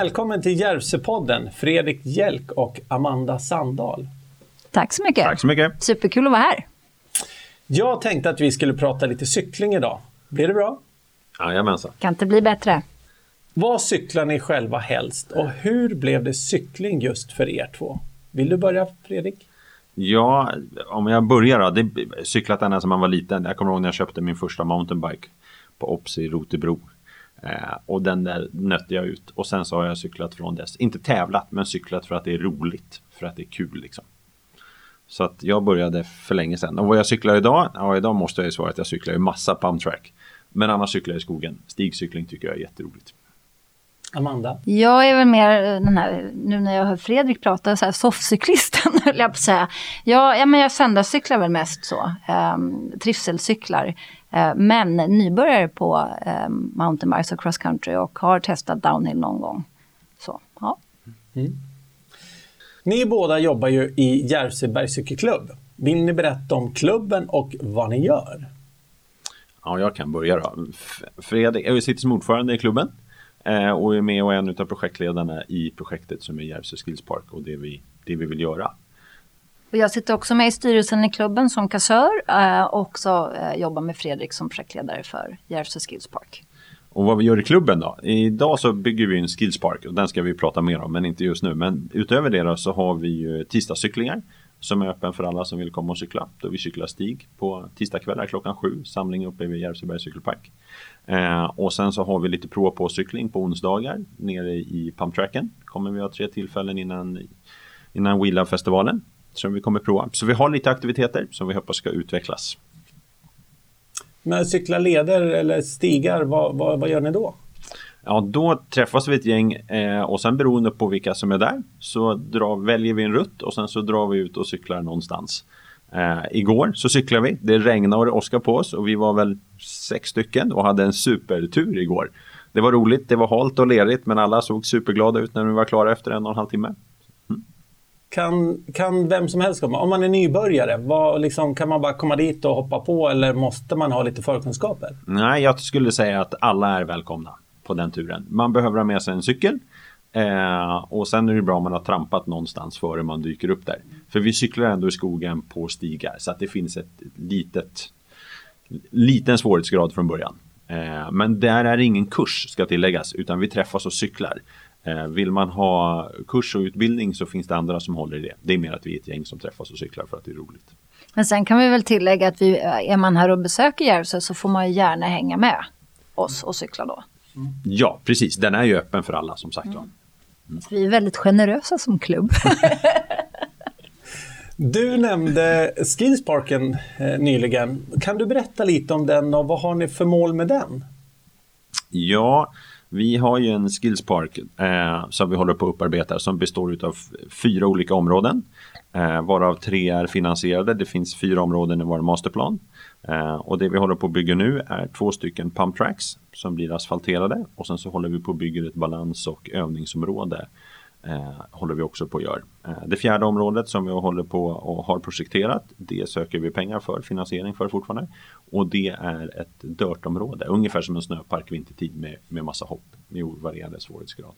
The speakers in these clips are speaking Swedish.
Välkommen till Järvsöpodden, Fredrik Hjälk och Amanda Sandahl. Tack så mycket. Tack så mycket. Superkul att vara här. Jag tänkte att vi skulle prata lite cykling idag. Blir det bra? Jajamensan. Kan inte bli bättre. Vad cyklar ni själva helst och hur blev det cykling just för er två? Vill du börja Fredrik? Ja, om jag börjar då. Det cyklat ända sedan man var liten. Jag kommer ihåg när jag köpte min första mountainbike på Ops i Rotebro. Eh, och den där nötte jag ut. Och sen så har jag cyklat från dess. Inte tävlat, men cyklat för att det är roligt. För att det är kul liksom. Så att jag började för länge sedan. Och vad jag cyklar idag? Ja, idag måste jag ju svara att jag cyklar ju massa pump track. Men annars cyklar jag i skogen. Stigcykling tycker jag är jätteroligt. Amanda? Jag är väl mer den här, nu när jag hör Fredrik prata, så här soffcyklisten höll jag på att säga. Jag, ja, men jag söndagscyklar väl mest så, um, trivselcyklar. Uh, men nybörjare på um, mountainbikes och cross country och har testat downhill någon gång. Så, ja. Mm. Ni båda jobbar ju i Järvsö bergscykelklubb. Vill ni berätta om klubben och vad ni gör? Ja, jag kan börja då. Fredrik, jag sitter som ordförande i klubben. Eh, och är med och är en av projektledarna i projektet som är Järvsö Skills Park och det vi, det vi vill göra. Och jag sitter också med i styrelsen i klubben som kassör eh, och också eh, jobbar med Fredrik som projektledare för Järvsö Skills Park. Och vad vi gör i klubben då? Idag så bygger vi en Skills Park och den ska vi prata mer om men inte just nu. Men utöver det då så har vi ju tisdagscyklingar som är öppen för alla som vill komma och cykla. Då vi cyklar stig på tisdagskvällar klockan sju, samling uppe vid Järvsöbergs cykelpark. Eh, och sen så har vi lite prova på cykling på onsdagar nere i pumptracken. Kommer vi ha tre tillfällen innan, innan Wheelab-festivalen som vi kommer prova. Så vi har lite aktiviteter som vi hoppas ska utvecklas. Men cykla leder eller stigar, vad, vad, vad gör ni då? Ja, då träffas vi ett gäng eh, och sen beroende på vilka som är där så drar, väljer vi en rutt och sen så drar vi ut och cyklar någonstans. Eh, igår så cyklade vi, det regnade och det åskade på oss och vi var väl sex stycken och hade en supertur igår. Det var roligt, det var halt och lerigt men alla såg superglada ut när vi var klara efter en och en halv timme. Mm. Kan, kan vem som helst komma? Om man är nybörjare, vad, liksom, kan man bara komma dit och hoppa på eller måste man ha lite förkunskaper? Nej, jag skulle säga att alla är välkomna på den turen. Man behöver ha med sig en cykel. Eh, och sen är det bra om man har trampat någonstans före man dyker upp där. För vi cyklar ändå i skogen på stigar så att det finns ett litet liten svårighetsgrad från början. Eh, men där är ingen kurs ska tilläggas utan vi träffas och cyklar. Eh, vill man ha kurs och utbildning så finns det andra som håller i det. Det är mer att vi är ett gäng som träffas och cyklar för att det är roligt. Men sen kan vi väl tillägga att vi, är man här och besöker Järvsö så får man gärna hänga med oss och cykla då. Ja, precis. Den är ju öppen för alla som sagt. Mm. Mm. Vi är väldigt generösa som klubb. du nämnde Skillsparken eh, nyligen. Kan du berätta lite om den och vad har ni för mål med den? Ja, vi har ju en skillspark eh, som vi håller på att upparbeta som består av fyra olika områden. Eh, varav tre är finansierade. Det finns fyra områden i vår masterplan. Eh, och det vi håller på att bygga nu är två stycken pump tracks som blir asfalterade och sen så håller vi på att bygga ett balans och övningsområde. Eh, håller vi också på att göra. Eh, det fjärde området som vi håller på och har projekterat det söker vi pengar för, finansiering för fortfarande. Och det är ett dörtområde, ungefär som en snöpark vintertid med, med massa hopp med varierande svårighetsgrad.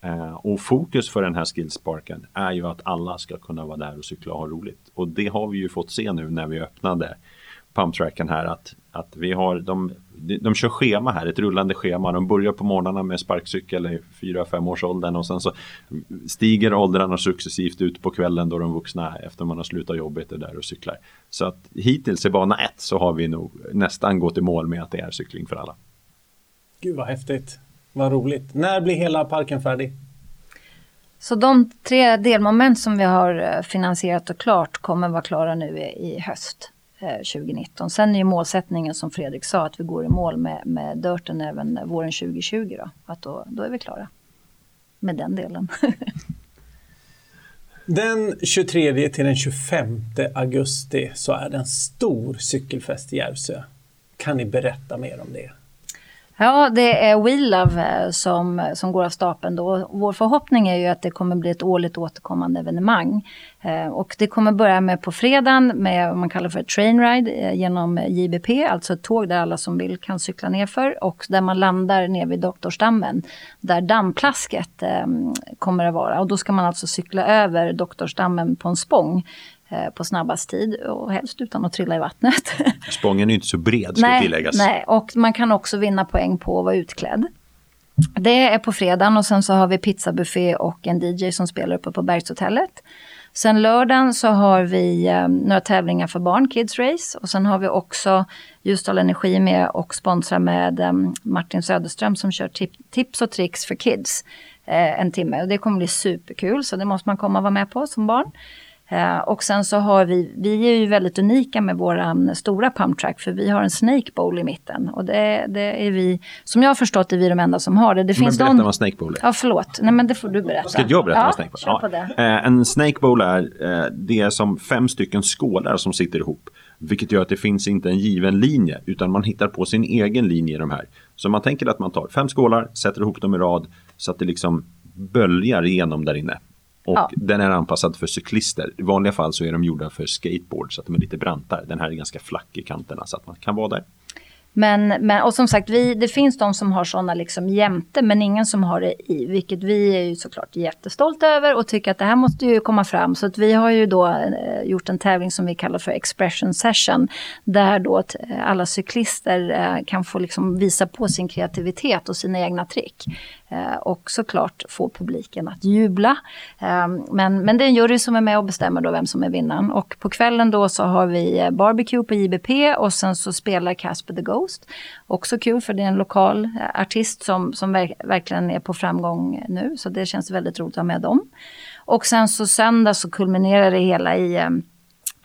Eh, och fokus för den här skillsparken är ju att alla ska kunna vara där och cykla och ha roligt. Och det har vi ju fått se nu när vi öppnade pumptracken här att, att vi har, de, de kör schema här, ett rullande schema. De börjar på morgnarna med sparkcykel i 4-5 års åldern och sen så stiger åldrarna successivt ut på kvällen då de vuxna efter man har slutat jobbet är där och cyklar. Så att hittills i bana 1 så har vi nog nästan gått i mål med att det är cykling för alla. Gud vad häftigt, vad roligt. När blir hela parken färdig? Så de tre delmoment som vi har eh, finansierat och klart kommer vara klara nu i höst. Eh, 2019. Sen är ju målsättningen som Fredrik sa att vi går i mål med, med Dörten även våren 2020. Då, att då, då är vi klara med den delen. den 23 till den 25 augusti så är det en stor cykelfest i Järvsö. Kan ni berätta mer om det? Ja, det är We Love eh, som, som går av stapeln då. Vår förhoppning är ju att det kommer bli ett årligt återkommande evenemang. Eh, och det kommer börja med på fredagen med vad man kallar för Train trainride eh, genom JBP, alltså ett tåg där alla som vill kan cykla nerför och där man landar ner vid Doktorsdammen där dammplasket ehm, kommer att vara. Och då ska man alltså cykla över Doktorsdammen på en spång på snabbast tid och helst utan att trilla i vattnet. Spången är inte så bred ska nej, tilläggas. Nej, och man kan också vinna poäng på att vara utklädd. Det är på fredagen och sen så har vi pizzabuffé och en DJ som spelar uppe på Bergshotellet. Sen lördagen så har vi eh, några tävlingar för barn, Kids Race. Och sen har vi också Ljusdal Energi med och sponsrar med eh, Martin Söderström som kör tip tips och tricks för kids eh, en timme. Och det kommer bli superkul så det måste man komma och vara med på som barn. Eh, och sen så har vi, vi är ju väldigt unika med våran stora pumptrack för vi har en snake bowl i mitten. Och det, det är vi, som jag har förstått är vi de enda som har det. det finns men berätta någon... vad snake bowl är. Ja, förlåt. Nej men det får du berätta. Ska jag berätta ja, vad snake bowl ja. på det. Eh, en snake bowl är, eh, det är som fem stycken skålar som sitter ihop. Vilket gör att det finns inte en given linje utan man hittar på sin egen linje i de här. Så man tänker att man tar fem skålar, sätter ihop dem i rad så att det liksom böljar igenom där inne. Och ja. den är anpassad för cyklister. I vanliga fall så är de gjorda för skateboard så att de är lite brantare. Den här är ganska flack i kanterna så att man kan vara där. Men, men, och som sagt, vi, det finns de som har sådana liksom jämte, men ingen som har det i. Vilket vi är ju såklart jättestolta över och tycker att det här måste ju komma fram. Så att vi har ju då eh, gjort en tävling som vi kallar för Expression Session. Där då alla cyklister eh, kan få liksom visa på sin kreativitet och sina egna trick. Eh, och såklart få publiken att jubla. Ehm, men, men det är en jury som är med och bestämmer då vem som är vinnaren. Och på kvällen då så har vi eh, barbecue på JBP och sen så spelar Casper the Ghost. Också kul för det är en lokal eh, artist som, som verkligen är på framgång nu. Så det känns väldigt roligt att ha med dem. Och sen så söndag så kulminerar det hela i eh,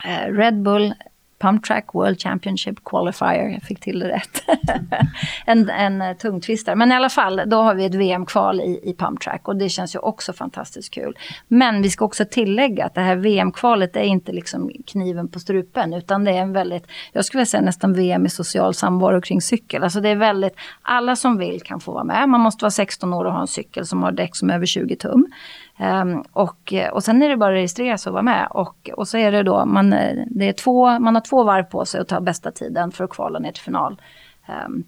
eh, Red Bull Pump Track World Championship Qualifier. Jag fick till det rätt. en en eh, tungtvistare. Men i alla fall, då har vi ett VM-kval i, i Pump Track och det känns ju också fantastiskt kul. Men vi ska också tillägga att det här VM-kvalet är inte liksom kniven på strupen utan det är en väldigt, jag skulle säga nästan VM i social samvaro kring cykel. Alltså det är väldigt, alla som vill kan få vara med. Man måste vara 16 år och ha en cykel som har däck som är över 20 tum. Um, och, och sen är det bara att registrera sig och vara med. Och, och så är det då, man, det är två, man har två varv på sig att ta bästa tiden för att kvala ner till final. Um,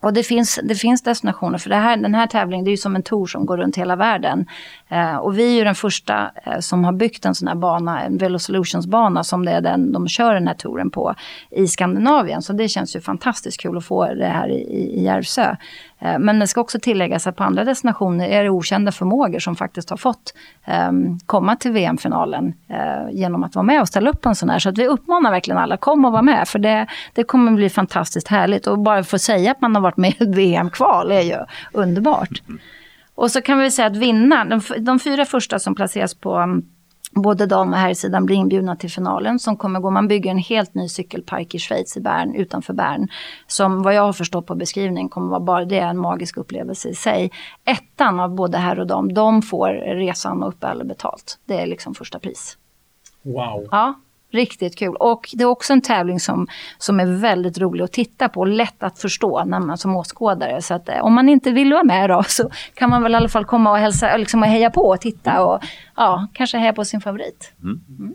och det finns, det finns destinationer, för det här, den här tävlingen det är ju som en tour som går runt hela världen. Eh, och vi är ju den första eh, som har byggt en sån här bana, en Velo Solutions-bana som det är den de kör den här touren på i Skandinavien. Så det känns ju fantastiskt kul att få det här i, i Järvsö. Eh, men det ska också tilläggas att på andra destinationer är det okända förmågor som faktiskt har fått eh, komma till VM-finalen eh, genom att vara med och ställa upp på en sån här. Så att vi uppmanar verkligen alla, kom och var med för det, det kommer bli fantastiskt härligt. Och bara få säga att man har varit med i ett VM-kval är ju underbart. Och så kan vi säga att vinna, de, de fyra första som placeras på både dam och herrsidan blir inbjudna till finalen som kommer gå. Man bygger en helt ny cykelpark i Schweiz, i Bern, utanför Bern. Som vad jag har förstått på beskrivningen kommer vara bara det är en magisk upplevelse i sig. Ettan av både herr och dam, de får resan och uppehälle betalt. Det är liksom första pris. Wow. Ja, Riktigt kul. Och det är också en tävling som, som är väldigt rolig att titta på och lätt att förstå när man som åskådare. Så att, eh, om man inte vill vara med då så kan man väl i alla fall komma och hälsa, liksom och heja på och titta och ja, kanske heja på sin favorit. Mm. Mm.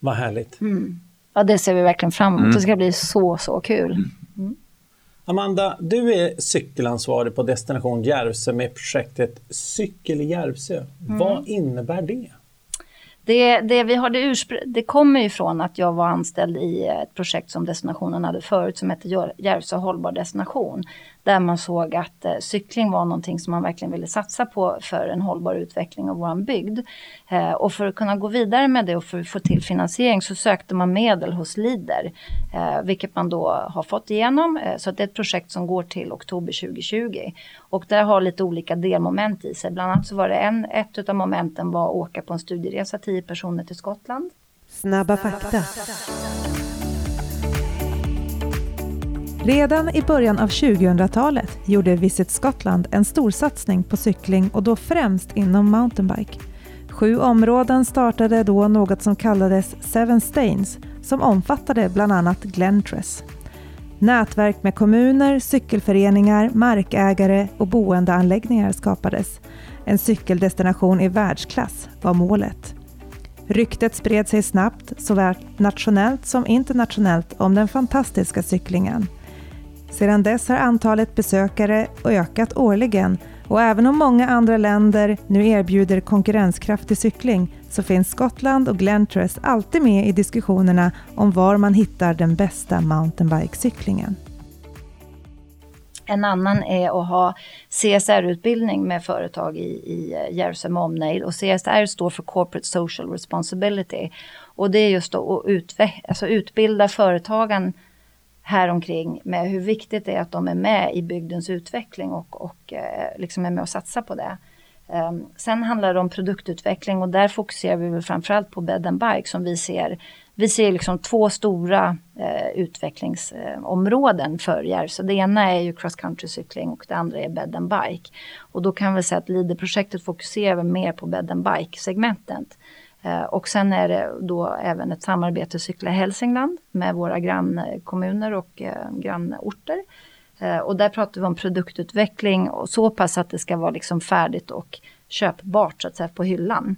Vad härligt. Mm. Ja, det ser vi verkligen fram emot. Mm. Det ska bli så, så kul. Mm. Mm. Amanda, du är cykelansvarig på Destination Järvsö med projektet Cykel i Järvsö. Vad innebär det? Det, det, vi har det, det kommer ju från att jag var anställd i ett projekt som destinationen hade förut som hette Järvsö hållbar destination. Där man såg att eh, cykling var någonting som man verkligen ville satsa på för en hållbar utveckling av vår bygd. Eh, och för att kunna gå vidare med det och för att få till finansiering så sökte man medel hos Lider. Eh, vilket man då har fått igenom. Eh, så det är ett projekt som går till oktober 2020. Och det har lite olika delmoment i sig. Bland annat så var det en, ett av momenten var att åka på en studieresa, tio personer till Skottland. Snabba fakta. Redan i början av 2000-talet gjorde Visit Scotland en storsatsning på cykling och då främst inom mountainbike. Sju områden startade då något som kallades Seven Stains som omfattade bland annat Glentress. Nätverk med kommuner, cykelföreningar, markägare och boendeanläggningar skapades. En cykeldestination i världsklass var målet. Ryktet spred sig snabbt, såväl nationellt som internationellt, om den fantastiska cyklingen. Sedan dess har antalet besökare ökat årligen och även om många andra länder nu erbjuder konkurrenskraftig cykling så finns Skottland och Glentress alltid med i diskussionerna om var man hittar den bästa mountainbikecyklingen. En annan är att ha CSR-utbildning med företag i, i Järvsö med omnejd. Och CSR står för Corporate Social Responsibility. Och det är just att utve- alltså utbilda företagen häromkring med hur viktigt det är att de är med i bygdens utveckling och, och eh, liksom är med och satsar på det. Ehm, sen handlar det om produktutveckling och där fokuserar vi väl framförallt på bed and bike som vi ser. Vi ser liksom två stora eh, utvecklingsområden för Järvsö. Det ena är ju cross country cykling och det andra är bed and bike. Och då kan vi säga att LIDE-projektet fokuserar mer på bed and bike segmentet. Eh, och sen är det då även ett samarbete Cykla Hälsingland med våra grannkommuner och eh, grannorter. Eh, och där pratar vi om produktutveckling och så pass att det ska vara liksom färdigt och köpbart så att säga på hyllan.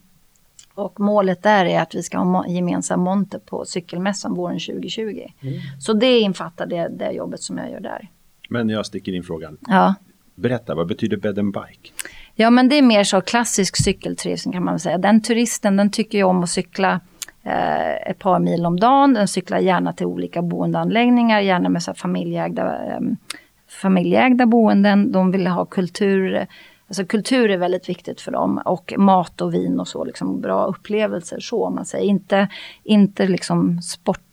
Och målet där är att vi ska ha gemensam monter på cykelmässan våren 2020. Mm. Så det infattar det, det jobbet som jag gör där. Men jag sticker in frågan. Ja. Berätta, vad betyder bed and bike? Ja men det är mer så klassisk cykelturism kan man säga. Den turisten den tycker ju om att cykla eh, ett par mil om dagen. Den cyklar gärna till olika boendeanläggningar, gärna med så familjeägda, eh, familjeägda boenden. De vill ha kultur Alltså kultur är väldigt viktigt för dem och mat och vin och så, liksom bra upplevelser så om man säger. Inte, inte liksom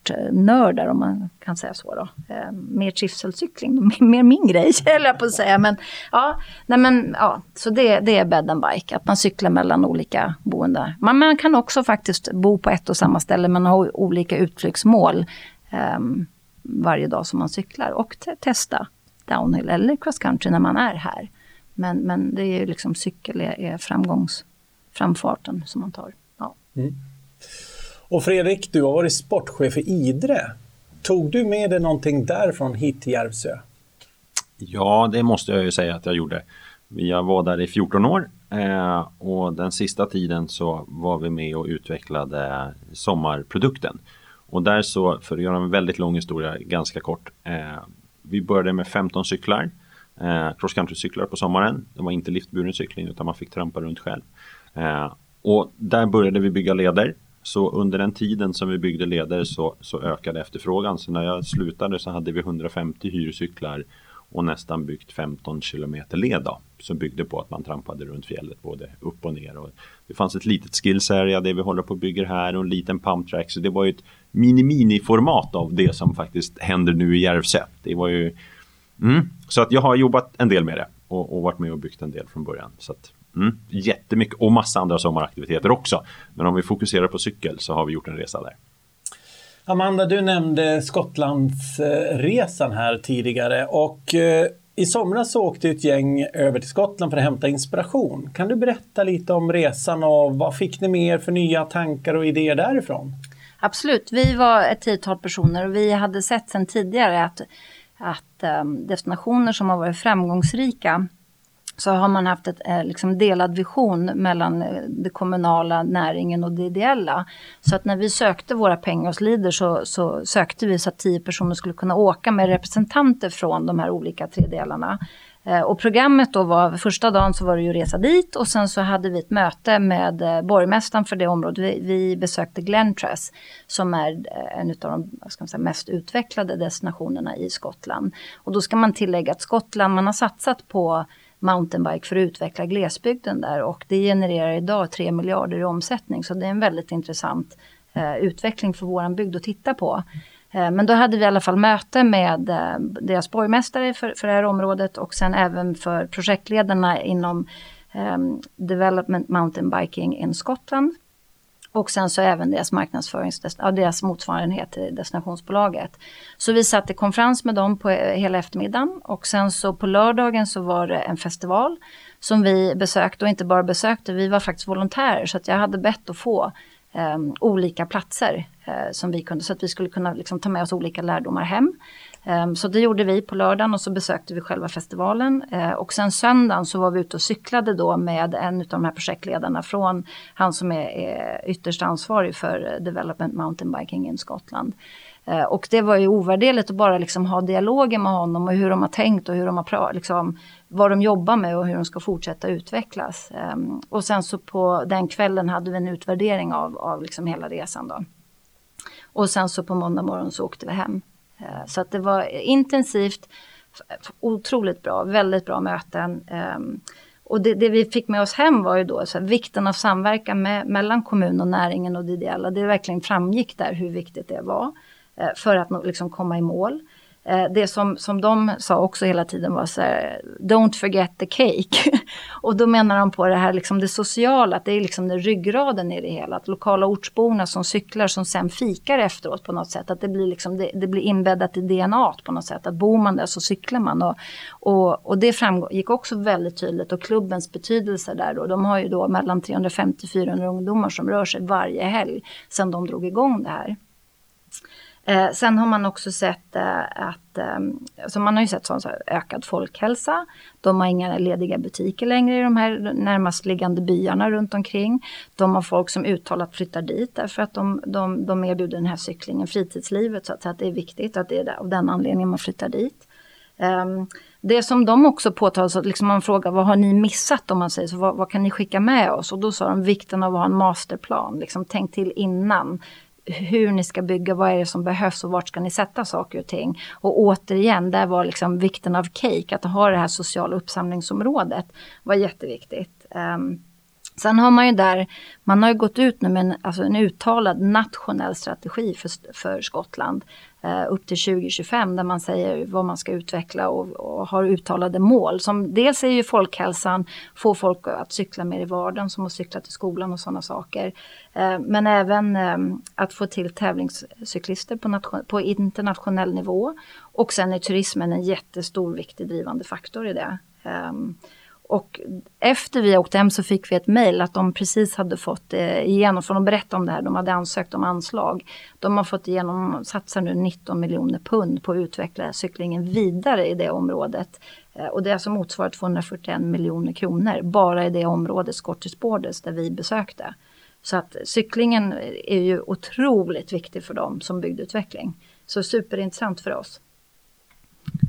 sportnördar eh, om man kan säga så då. Eh, mer trivselcykling, mer min grej höll jag på att säga. Men ja, nej men ja, så det, det är bed and bike, att man cyklar mellan olika boenden. Man, man kan också faktiskt bo på ett och samma ställe men ha olika utflyktsmål eh, varje dag som man cyklar och te testa downhill eller cross country när man är här. Men, men det är ju liksom cykel är, är framgångsframfarten som man tar. Ja. Mm. Och Fredrik, du har varit sportchef i Idre. Tog du med dig någonting därifrån hit till Järvsö? Ja, det måste jag ju säga att jag gjorde. Jag var där i 14 år eh, och den sista tiden så var vi med och utvecklade sommarprodukten. Och där så, för att göra en väldigt lång historia ganska kort. Eh, vi började med 15 cyklar eh, cross country-cyklar på sommaren. Det var inte liftburen cykling utan man fick trampa runt själv. Och där började vi bygga leder. Så under den tiden som vi byggde leder så, så ökade efterfrågan. Så när jag slutade så hade vi 150 hyrcyklar och nästan byggt 15 kilometer led då, som byggde på att man trampade runt fjället både upp och ner. Och det fanns ett litet skills area, det vi håller på att bygga här och en liten pump track. Så det var ju ett mini-mini-format av det som faktiskt händer nu i Järvsö. Det var ju Mm. Så att jag har jobbat en del med det och, och, varit med och byggt en del från början. Så att, mm, jättemycket och massa andra sommaraktiviteter också. Men om vi fokuserar på cykel så har vi gjort en resa där. Amanda, du nämnde Skottlandsresan här tidigare och eh, i somras så åkte ett gäng över till Skottland för att hämta inspiration. Kan du berätta lite om resan och vad fick ni med er för nya tankar och idéer därifrån? Absolut, vi var ett tiotal personer och vi hade sett sedan tidigare att att um, destinationer som har varit framgångsrika så har man haft ett eh, liksom delad vision mellan eh, det kommunala, näringen och det ideella. Så att när vi sökte våra pengar hos Leader så, så sökte vi så att tio personer skulle kunna åka med representanter från de här olika tre delarna. Eh, och programmet då var, första dagen så var det ju resa dit och sen så hade vi ett möte med eh, borgmästaren för det området. Vi, vi besökte Glentress som är eh, en av de ska säga, mest utvecklade destinationerna i Skottland. Och då ska man tillägga att Skottland, man har satsat på mountainbike för att utveckla glesbygden där och det genererar idag 3 miljarder i omsättning så det är en väldigt intressant eh, utveckling för våran bygd att titta på. Eh, men då hade vi i alla fall möte med eh, deras borgmästare för, för det här området och sen även för projektledarna inom eh, Development Mountain Biking in Skottland. Och sen så även deras marknadsförings, ja, deras motsvarighet till destinationsbolaget. Så vi satt i konferens med dem på eh, hela eftermiddagen och sen så på lördagen så var det en festival som vi besökte och inte bara besökte, vi var faktiskt volontärer så att jag hade bett att få um, olika platser uh, som vi kunde så att vi skulle kunna liksom, ta med oss olika lärdomar hem. Ehm, så det gjorde vi på lördagen och så besökte vi själva festivalen. Ehm, och sen söndagen så var vi ute och cyklade då med en av de här projektledarna från han som är, är ytterst ansvarig för Development Mountain Biking in Skottland. Ehm, och det var ju ovärderligt att bara liksom ha dialoger med honom och hur de har tänkt och hur de har pratat, liksom, vad de jobbar med och hur de ska fortsätta utvecklas. Och sen så på den kvällen hade vi en utvärdering av, av liksom hela resan då. Och sen så på måndag morgon så åkte vi hem. Eh, så att det var intensivt, otroligt bra, väldigt bra möten. Ehm, och det, det, vi fick med oss hem var ju då så här, vikten av samverkan med, mellan kommun och näringen och det ideella. Det verkligen framgick där hur viktigt det var eh, för att liksom komma i mål. Eh, det som, som de sa också hela tiden var så här, don't forget the cake. och då menar de på det här liksom det sociala, att det är liksom den ryggraden i det hela. Att lokala ortsborna som cyklar som sen fikar efteråt på något sätt. Att det blir, liksom, det, det blir inbäddat i DNA på något sätt. Att bor man där så cyklar man. Och, och, och det framgick också väldigt tydligt och klubbens betydelse där då. De har ju då mellan 350-400 ungdomar som rör sig varje helg sedan de drog igång det här. Eh, sen har man också sett eh, att, eh, alltså man har ju sett sån, så ökad folkhälsa. De har inga lediga butiker längre i de här närmast liggande byarna runt omkring. De har folk som uttalat flyttar dit därför att de, de, de erbjuder den här cyklingen, fritidslivet, så att, så att det är viktigt att det är av den anledningen man flyttar dit. Um, det som de också påtalar, så liksom man frågar vad har ni missat om man säger så, vad, vad, kan ni skicka med oss? Och då sa de vikten av att ha en masterplan, liksom tänk till innan hur ni ska bygga, vad är det som behövs och vart ska ni sätta saker och ting. Och återigen, där var liksom vikten av cake, att ha det här sociala uppsamlingsområdet var jätteviktigt. Um, Sen har man ju där, man har ju gått ut nu med en, alltså en uttalad nationell strategi för, för Skottland eh, upp till 2025 där man säger vad man ska utveckla och, och, har uttalade mål. Som dels är ju folkhälsan, få folk att cykla mer i vardagen som att cykla till skolan och sådana saker. Eh, men även eh, att få till tävlingscyklister på, nation, på internationell nivå. Och sen är turismen en jättestor viktig drivande faktor i det. Eh, och efter vi åkte hem så fick vi ett mejl att de precis hade fått eh, igenom, för de berättade om det här, de hade ansökt om anslag. De har fått igenom, satsar nu 19 miljoner pund på att utveckla cyklingen vidare i det området. Eh, och det är alltså motsvarar 241 miljoner kronor bara i det området, Scottish Borders, där vi besökte. Så att cyklingen är ju otroligt viktig för dem som bygdeutveckling. Så superintressant för oss.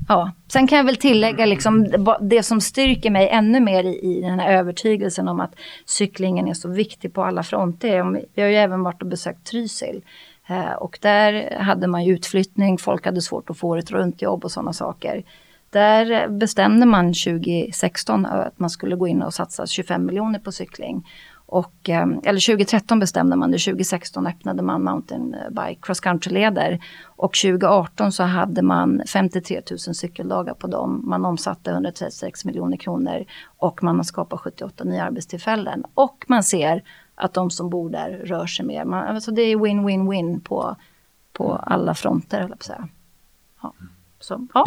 Ja, sen kan jag väl tillägga liksom det som styrker mig ännu mer i, i den här övertygelsen om att cyklingen är så viktig på alla fronter. Vi har ju även varit och besökt Trysil. Eh, och där hade man ju utflyttning, folk hade svårt att få ett runtjobb och sådana saker. Där bestämde man 2016 att man skulle gå in och satsa 25 miljoner på cykling. Och, ehm, eller 2013 bestämde man det, 2016 öppnade man Mountain Bike Cross Country-leder. Och 2018 så hade man 53 000 cykeldagar på dem. Man omsatte 136 miljoner kronor och man har skapat 78 nya arbetstillfällen. Och man ser att de som bor där rör sig mer. Man, alltså det är win-win-win på, på alla fronter, eller på säga. Ja. Så, ja.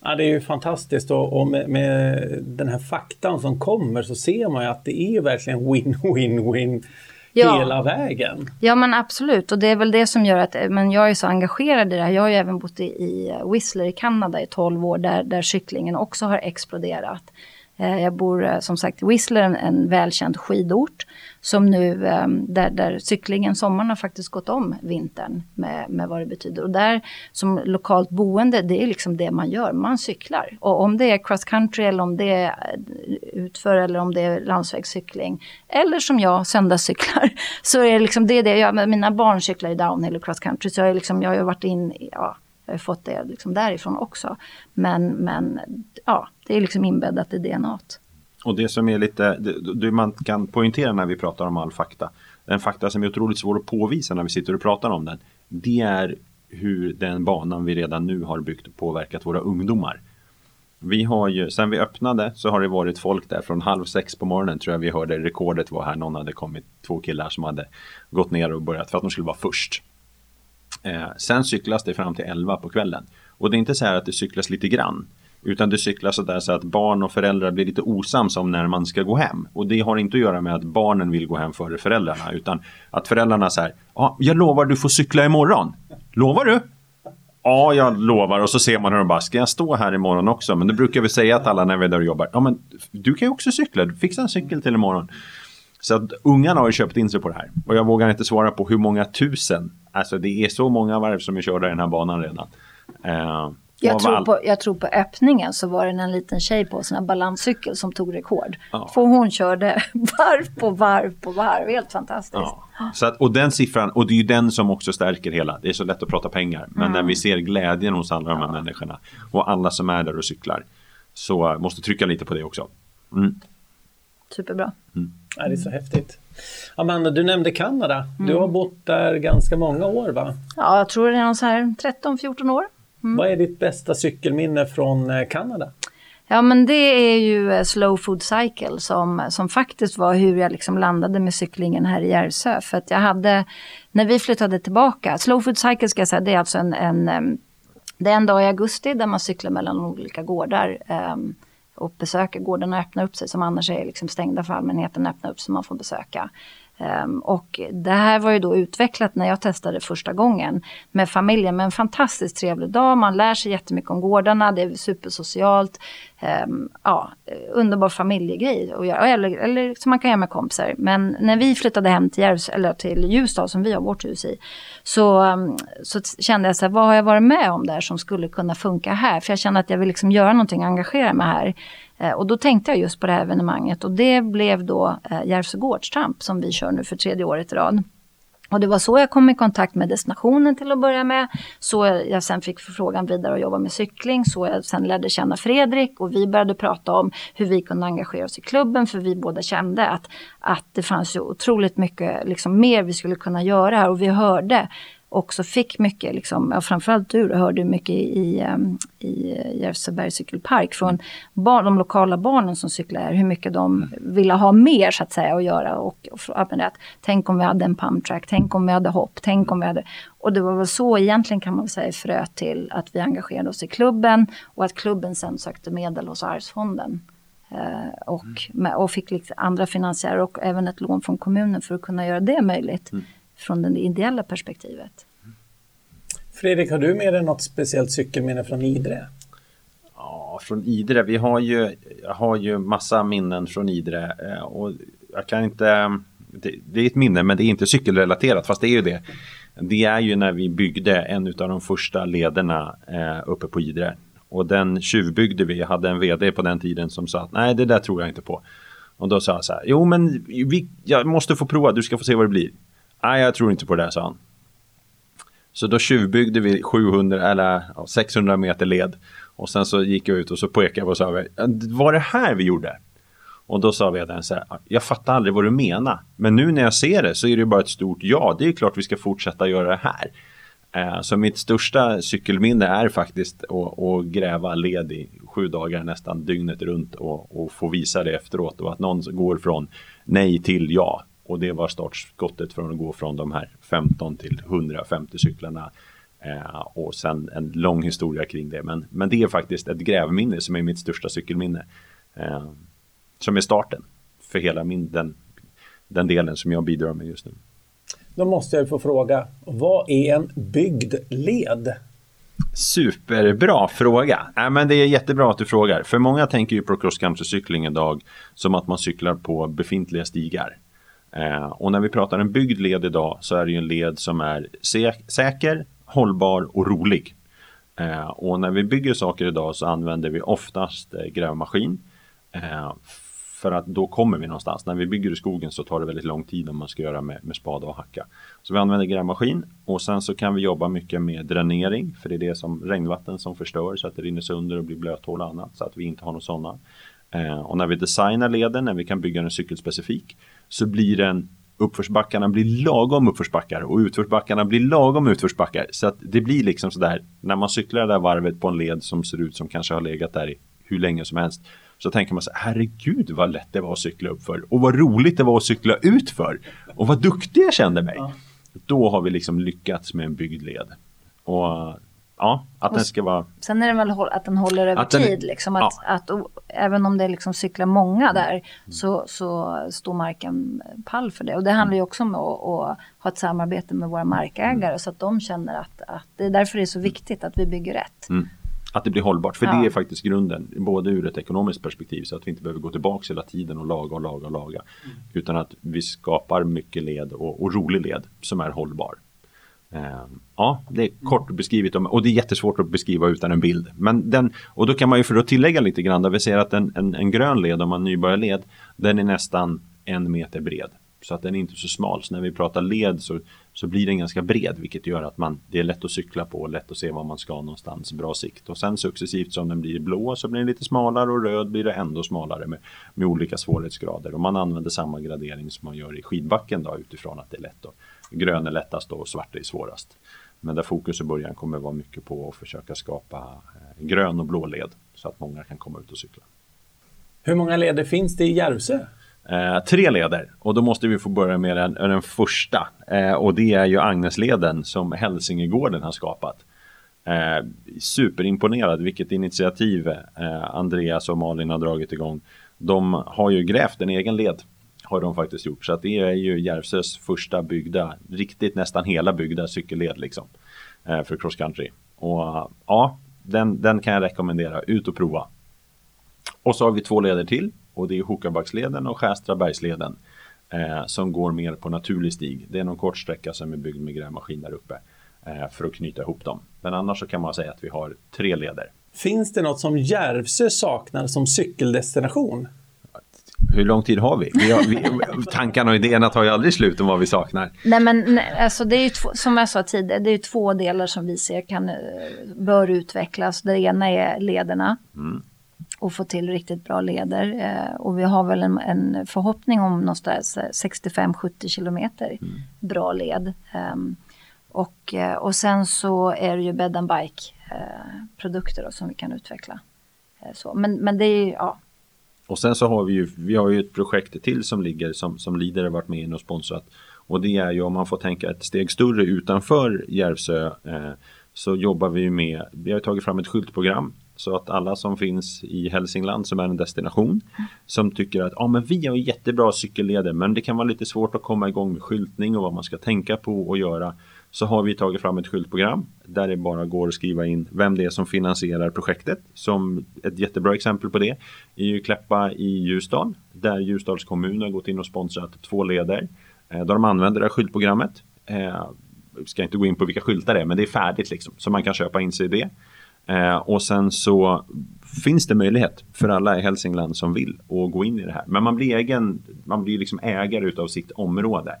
Ja, det är ju fantastiskt och, med, den här faktan som kommer så ser man ju att det är verkligen win-win-win ja. hela vägen. Ja men absolut och det är väl det som gör att men jag är så engagerad i det här. Jag har ju även bott i, i Whistler i Kanada i 12 år där, där cyklingen också har exploderat. Eh, jag bor eh, som sagt i Whistler, en, en välkänd skidort. Som nu, ehm, där, där cyklingen, sommaren har faktiskt gått om vintern med, med vad det betyder. Och där som lokalt boende, det är liksom det man gör, man cyklar. Och om det är cross country eller om det är eh, utför eller om det är landsvägscykling. Eller som jag, söndagscyklar. Så är det liksom det, är det jag, mina barn cyklar i downhill och cross country. Så jag, är liksom, jag har varit in, ja, jag har fått det liksom därifrån också. Men, men ja, det är liksom inbäddat i DNA. Och det som är lite, det, det man kan poängtera när vi pratar om all fakta, den fakta som är otroligt svår att påvisa när vi sitter och pratar om den, det är hur den banan vi redan nu har byggt påverkat våra ungdomar. Vi har ju, sen vi öppnade så har det varit folk där från halv sex på morgonen tror jag vi hörde rekordet var här. Någon hade kommit, två killar som hade gått ner och börjat för att de skulle vara först. Eh, sen cyklas det fram till 11 på kvällen. Och det är inte så här att det cyklas lite grann. Utan det cyklas så där så att barn och föräldrar blir lite osams om när man ska gå hem. Och det har inte att göra med att barnen vill gå hem före föräldrarna. Utan att föräldrarna säger, ja, jag lovar du får cykla imorgon. Lovar du? Ja, jag lovar. Och så ser man hur de bara, ska jag stå här imorgon också? Men det brukar vi säga att alla när vi är där och jobbar, ja men du kan ju också cykla, fixa en cykel till imorgon. Så att ungarna har ju köpt in sig på det här. Och jag vågar inte svara på hur många tusen. Alltså det är så många varv som är körda i den här banan redan. Uh, jag tror, på, jag tror på öppningen så var det en liten tjej på en balanscykel som tog rekord. Ja. För hon körde varv på varv på varv. Helt fantastiskt. Ja. Så att, och den siffran, och det är ju den som också stärker hela. Det är så lätt att prata pengar. Men mm. när vi ser glädjen hos alla de här ja. människorna och alla som är där och cyklar. Så måste trycka lite på det också. Mm. Superbra. Mm. Ja, det är så häftigt. Amanda, du nämnde Kanada. Du har bott där ganska många år va? Ja, jag tror det är så här 13-14 år. Mm. Vad är ditt bästa cykelminne från eh, Kanada? Ja men det är ju eh, Slow Food Cycle som, som faktiskt var hur jag liksom landade med cyklingen här i Järvsö. För att jag hade, när vi flyttade tillbaka, Slow Food Cycle ska jag säga, det är alltså en, en det är en dag i augusti där man cyklar mellan olika gårdar um, och besöker gårdarna öppnar upp sig som annars är liksom stängda för allmänheten, öppna upp så man får besöka. Um, och det här var ju då utvecklat när jag testade första gången med familjen. Men en fantastiskt trevlig dag, man lär sig jättemycket om gårdarna, det är supersocialt. Um, ja, eh, underbar familjegrej att göra, eller, eller som man kan göra med kompisar. Men när vi flyttade hem till, Järvs, eller till Ljusdal som vi har vårt hus i. Så, um, så kände jag så här, vad har jag varit med om där som skulle kunna funka här? För jag kände att jag vill liksom göra någonting, engagera mig här. Eh, och då tänkte jag just på det här evenemanget och det blev då eh, Järvsö Gårdstramp som vi kör nu för tredje året i rad. Och det var så jag kom i kontakt med destinationen till att börja med. Så jag sen fick förfrågan vidare att jobba med cykling. Så jag sen lärde känna Fredrik och vi började prata om hur vi kunde engagera oss i klubben. För vi båda kände att, att det fanns ju otroligt mycket liksom, mer vi skulle kunna göra här. Och vi hörde också fick mycket, liksom, ja, framförallt du hörde mycket i, ehm, i, i Järvsöbergs cykelpark från barn, de lokala barnen som cyklar här, hur mycket de ville ha mer så att säga att göra. Och, och att, tänk om vi hade en pumptrack, tänk om vi hade hopp, tänk om vi hade... Och det var väl så egentligen kan man säga fröet till att vi engagerade oss i klubben och att klubben sen sökte medel hos Arvsfonden. Uh, och, med, och fick liksom andra finansiärer och även ett lån från kommunen för att kunna göra det möjligt. Mm från det ideella perspektivet. Fredrik, har du med dig något speciellt cykelminne från Idre? Ja, från Idre. Vi har ju, jag har ju massa minnen från Idre eh, och jag kan inte. Det, det är ett minne, men det är inte cykelrelaterat, fast det är ju det. Det är ju när vi byggde en av de första lederna eh, uppe på Idre och den tjuvbyggde vi. Jag hade en vd på den tiden som sa att nej, det där tror jag inte på. Och då sa jag så här, jo men vi, jag måste få prova, du ska få se vad det blir. Nej, jag tror inte på det, sa han. Så då tjuvbyggde vi 700 eller 600 meter led. Och sen så gick jag ut och så pekade jag och sa var det här vi gjorde? Och då sa vdn så här, jag fattar aldrig vad du menar. Men nu när jag ser det så är det bara ett stort ja. Det är klart vi ska fortsätta göra det här. Eh, så mitt största cykelminne är faktiskt att, att gräva led i sju dagar nästan dygnet runt och, och få visa det efteråt och att någon går från nej till ja. Och det var startskottet från att gå från de här 15 till 150 cyklarna. Eh, och sen en lång historia kring det. Men, men det är faktiskt ett grävminne som är mitt största cykelminne. Eh, som är starten för hela min, den, den delen som jag bidrar med just nu. Då måste jag få fråga, vad är en byggd led? Superbra fråga. Äh, men det är jättebra att du frågar. För många tänker ju på cross country-cykling idag som att man cyklar på befintliga stigar. Eh, och när vi pratar en byggd led idag så är det ju en led som är säker, hållbar och rolig. Eh, och när vi bygger saker idag så använder vi oftast eh, grävmaskin. Eh, för att då kommer vi någonstans. När vi bygger i skogen så tar det väldigt lång tid om man ska göra med, med spade och hacka. Så vi använder grävmaskin och sen så kan vi jobba mycket med dränering. För det är det som regnvatten som förstör så att det rinner sönder och blir blöthål och annat. Så att vi inte har några sådana. Eh, och när vi designar leden, när vi kan bygga den cykelspecifik så blir den uppförsbackarna blir lagom uppförsbackar och utförsbackarna blir lagom utförsbackar. Så att det blir liksom sådär när man cyklar det där varvet på en led som ser ut som kanske har legat där i hur länge som helst. Så tänker man så herregud vad lätt det var att cykla upp för och vad roligt det var att cykla ut för och vad duktig jag kände mig. Ja. Då har vi liksom lyckats med en byggd led. Och ja, att den ska vara... Sen är det väl att den håller över Att den- tid. Liksom, att, att, och, även om det liksom cyklar många där så, så står marken pall för det. Och det handlar ju också om att, att ha ett samarbete med våra markägare så att de känner att, att det är därför det är så viktigt att vi bygger rätt. Mm. Att det blir hållbart, för Ja. det är faktiskt grunden, både ur ett ekonomiskt perspektiv så att vi inte behöver gå tillbaka hela tiden och laga och laga och laga. Utan att vi skapar mycket led och, och rolig led som är hållbar. Ehm, ja, det är kort beskrivet och det är jättesvårt att beskriva utan en bild. Men den, och då kan man ju för att tillägga lite grann, där vi ser att en, en, en grön led, om man nybörjarled, den är nästan en meter bred. Så att den är inte så smal. Så när vi pratar led så, så blir den ganska bred vilket gör att man, det är lätt att cykla på lätt att se var man ska någonstans, bra sikt. Och sen successivt som den blir blå så blir den lite smalare och röd blir det ändå smalare med, med olika svårighetsgrader. Och man använder samma gradering som man gör i skidbacken då utifrån att det är lätt. att grön är lättast och svart är svårast. Men där fokus i början kommer vara mycket på att försöka skapa eh, grön och blå led så att många kan komma ut och cykla. Hur många leder finns det i Järvsö? Eh, tre leder och då måste vi få börja med den, den första eh, och det är ju Agnesleden som Hälsingegården har skapat. Eh, superimponerad vilket initiativ eh, Andreas och Malin har dragit igång. De har ju grävt en egen led har de faktiskt gjort så att det är ju Järvsös första byggda, riktigt nästan hela byggda cykelled liksom eh, för cross country. Och eh, ja, den, den kan jag rekommendera, ut och prova. Och så har vi två leder till och det är Hokabacksleden och Skärstrabergsleden eh, som går mer på naturlig stig. Det är någon kort sträcka som är byggd med grävmaskin där uppe eh, för att knyta ihop dem. Men annars så kan man säga att vi har tre leder. Finns det något som Järvsö saknar som cykeldestination? Hur lång tid har vi? vi, har, vi tankarna och idéerna tar ju aldrig slut om vad vi saknar. Nej men nej, alltså det är ju två, som jag sa tidigare, det är ju två delar som vi ser kan, eh, bör utvecklas. Det ena är lederna. Och få till riktigt bra leder. Eh, och vi har väl en, en förhoppning om någonstans eh, 65-70 kilometer bra led. Ehm, och, eh, och sen så är det ju bed and bike eh, produkter då, som vi kan utveckla. Eh, så. Men, men det är ju, ja, och sen så har vi ju, vi har ju ett projekt till som ligger som, som lider har varit med in och sponsrat. Och det är ju om man får tänka ett steg större utanför Järvsö eh, så jobbar vi med, vi har tagit fram ett skyltprogram så att alla som finns i Hälsingland som är en destination som tycker att ah, men vi har jättebra cykelleder men det kan vara lite svårt att komma igång med skyltning och vad man ska tänka på och göra så har vi tagit fram ett skyltprogram där det bara går att skriva in vem det är som finansierar projektet. Som ett jättebra exempel på det är ju Kläppa i Ljusdal där Ljusdals kommun har gått in och sponsrat två leder eh, där de använder det här skyltprogrammet. Eh, jag ska inte gå in på vilka skyltar det är men det är färdigt liksom så man kan köpa in sig i det. Eh, och sen så finns det möjlighet för alla i Hälsingland som vill att gå in i det här. Men man blir egen, man blir liksom ägare utav sitt område.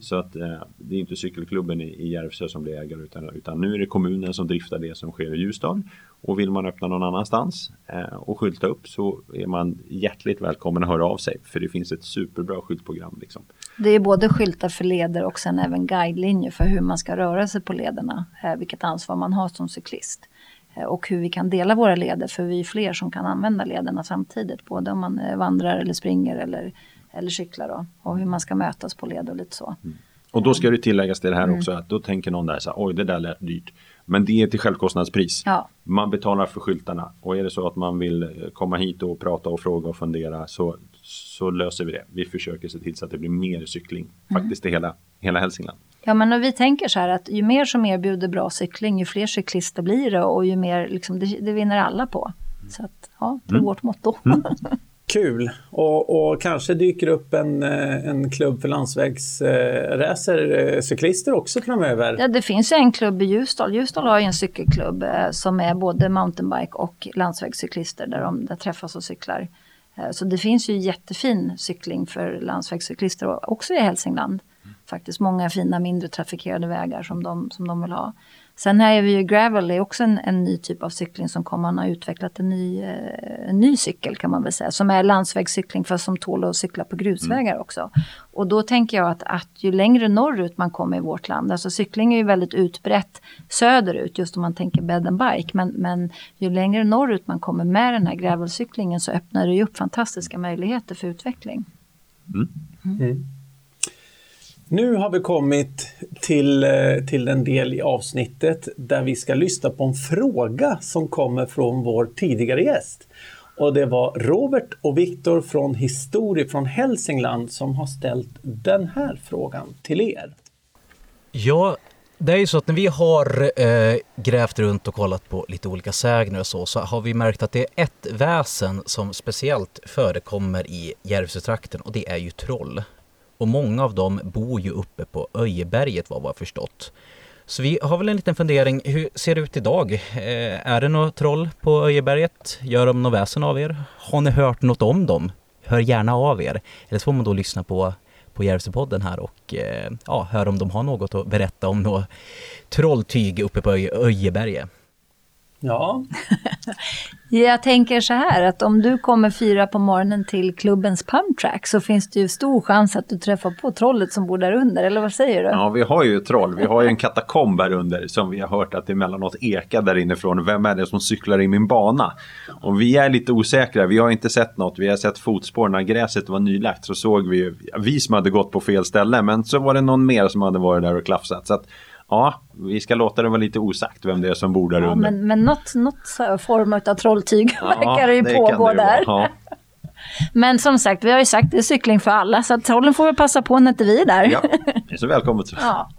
Så att eh, det är inte cykelklubben i, i Järvsö som blir ägare utan, utan nu är det kommunen som driftar det som sker i Ljusdal. Och vill man öppna någon annanstans eh, och skylta upp så är man hjärtligt välkommen att höra av sig. För det finns ett superbra skyltprogram. Liksom. Det är både skyltar för leder och sen även guidelinjer för hur man ska röra sig på lederna. Eh, vilket ansvar man har som cyklist. Eh, och hur vi kan dela våra leder för vi är fler som kan använda lederna samtidigt. Både om man eh, vandrar eller springer eller, eller cyklar. Då. Och hur man ska mötas på led och lite så. Och då ska det tilläggas till det här också att då tänker någon där så här, oj det där lät dyrt. Men det är till självkostnadspris. Ja. Man betalar för skyltarna och är det så att man vill eh, komma hit och prata och fråga och fundera så, så löser vi det. Vi försöker se till så att det blir mer cykling faktiskt i hela, hela Hälsingland. Ja men och vi tänker så här att ju mer som erbjuder bra cykling ju fler cyklister blir det och ju mer liksom, det, det vinner alla på. Så att ja, det är vårt motto. Kul! Och, och kanske dyker upp en, eh, en klubb för landsvägsracercyklister också framöver. Ja, det finns ju en klubb i Ljusdal. Ljusdal har ju en cykelklubb eh, som är både mountainbike och landsvägscyklister där de där träffas och cyklar. Eh, så det finns ju jättefin cykling för landsvägscyklister och- också i Hälsingland. Faktiskt många fina mindre trafikerade vägar som de, som de vill ha. Sen här är vi ju gravel, är också en, en ny typ av cykling som kommer. Man har utvecklat en ny, eh, en ny cykel kan man väl säga. Som är landsvägscykling fast som tål att cykla på grusvägar också. Och då tänker jag att, att ju längre norrut man kommer i vårt land. Alltså cykling är ju väldigt utbrett söderut just om man tänker bed and bike. Men, men ju längre norrut man kommer med den här gravelcyklingen så öppnar det ju upp fantastiska möjligheter för utveckling. Nu har vi kommit till, eh, till den del i avsnittet där vi ska lyssna på en fråga som kommer från vår tidigare gäst. Och det var Robert och Viktor från Historie från Hälsingland som har ställt den här frågan till er. Ja, det är ju så att när vi har eh, grävt runt och kollat på lite olika sägner och så, så har vi märkt att det är ett väsen som speciellt förekommer i Järvsötrakten och det är ju troll. Och många av dem bor ju uppe på Öjeberget vad vi har förstått. Så vi har väl en liten fundering, hur ser det ut idag? Eh, är det något troll på Öjeberget? Gör de något väsen av er? Har ni hört något om dem? Hör gärna av er. Eller så får man då lyssna på på Järvsöpodden här och eh, ja, höra om de har något att berätta om något trolltyg uppe på Öjeberget. Ja. Jag tänker så här att om du kommer fyra på morgonen till klubbens pumptrack så finns det ju stor chans att du träffar på trollet som bor där under, eller vad säger du? Ja, vi har ju troll. Vi har ju en katakomb här under som vi har hört att det emellanåt ekar där inifrån. Vem är det som cyklar i min bana? Och vi är lite osäkra. Vi har inte sett något. Vi har sett fotspår när gräset var nylagt så såg vi vi som hade gått på fel ställe. Men så var det någon mer som hade varit där och klafsat. Så att ja, vi ska låta det vara lite osagt vem det är som bor där ja, under. Men, men något, något form av trolltyg ja, verkar det ju det pågå det där. Ja. Men som sagt, vi har ju sagt det är cykling för alla så trollen får väl passa på när inte vi är där. Ja, det är så välkommet. Ja.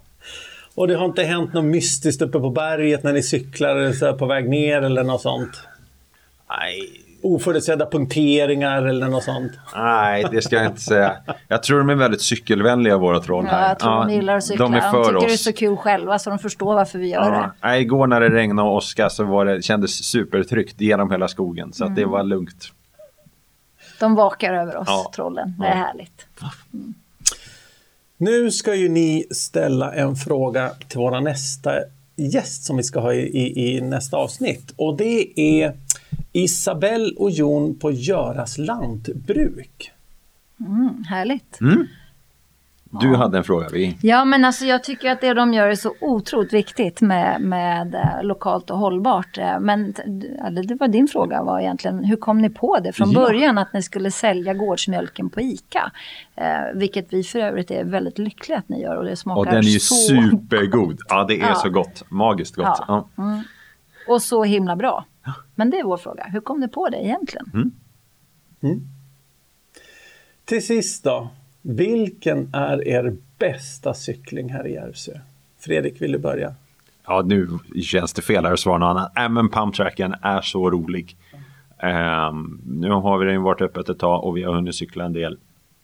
Och det har inte hänt något mystiskt uppe på berget när ni cyklar så på väg ner eller något sånt? Nej, oförutsedda punkteringar eller något sånt? Nej, det ska jag inte säga. Jag tror de är väldigt cykelvänliga våra troll här. Ja, jag tror ja, de gillar att cykla. De, är för de tycker oss. det är så kul själva så de förstår varför vi gör ja. det. Nej, igår när det regnade och åska så var det, kändes supertryggt genom hela skogen. Så mm. det var lugnt. De vakar över oss, ja. trollen. Det är härligt. Mm. Nu ska ju ni ställa en fråga till våra nästa gäst som vi ska ha i, i, i nästa avsnitt. Och det är Isabelle och Jon på Göras lantbruk. Mm, härligt. Mm. Du ja. hade en fråga. Vi... Ja, men alltså jag tycker att det de gör är så otroligt viktigt med, med eh, lokalt och hållbart. Eh, men det var din fråga var egentligen, hur kom ni på det från ja. början att ni skulle sälja gårdsmjölken på ICA? Eh, vilket vi för övrigt är väldigt lyckliga att ni gör och det smakar så... Och den är ju supergod. Ja, det är ja. så gott. Magiskt gott. Ja. Mm. Och så himla bra. Men det är vår fråga. Hur kom du på det egentligen? Mm. Mm. Till sist då. Vilken är er bästa cykling här i Järvsö? Fredrik, vill du börja? Ja, nu känns det fel här att svara något annat. Äh, men pumptracken är så rolig. Um, nu har vi den varit öppet ett tag och vi har hunnit cykla en del.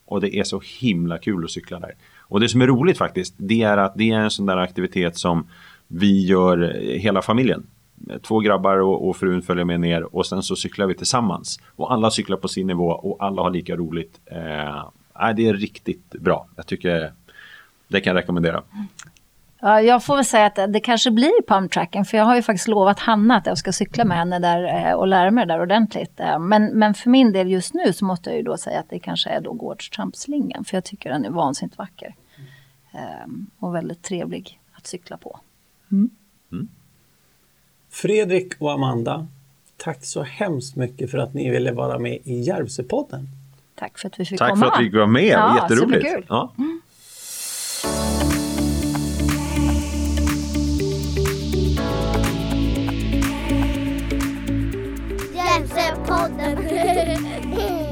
Och det är så himla kul att cykla där. Och det som är roligt faktiskt, det är att det är en sån där aktivitet som vi gör hela familjen två grabbar och, och, frun följer med ner och sen så cyklar vi tillsammans. Och alla cyklar på sin nivå och alla har lika roligt. Eh, det är riktigt bra. Jag tycker det kan jag rekommendera. Ja, jag får väl säga att det kanske blir pumptracken för jag har ju faktiskt lovat Hanna att jag ska cykla med henne där eh, och lära mig det där ordentligt. Eh, men, men för min del just nu så måste jag ju då säga att det kanske är då gårdstrampslingan för jag tycker den är vansinnigt vacker. Mm. Och väldigt trevlig att cykla på. Mm. Mm. Fredrik och Amanda, tack så hemskt mycket för att ni ville vara med i Järvsöpodden. Tack för att vi fick tack komma. Tack för att vi fick vara med, ja, jätteroligt. Superkul. Ja. Mm. Järvsöpodden.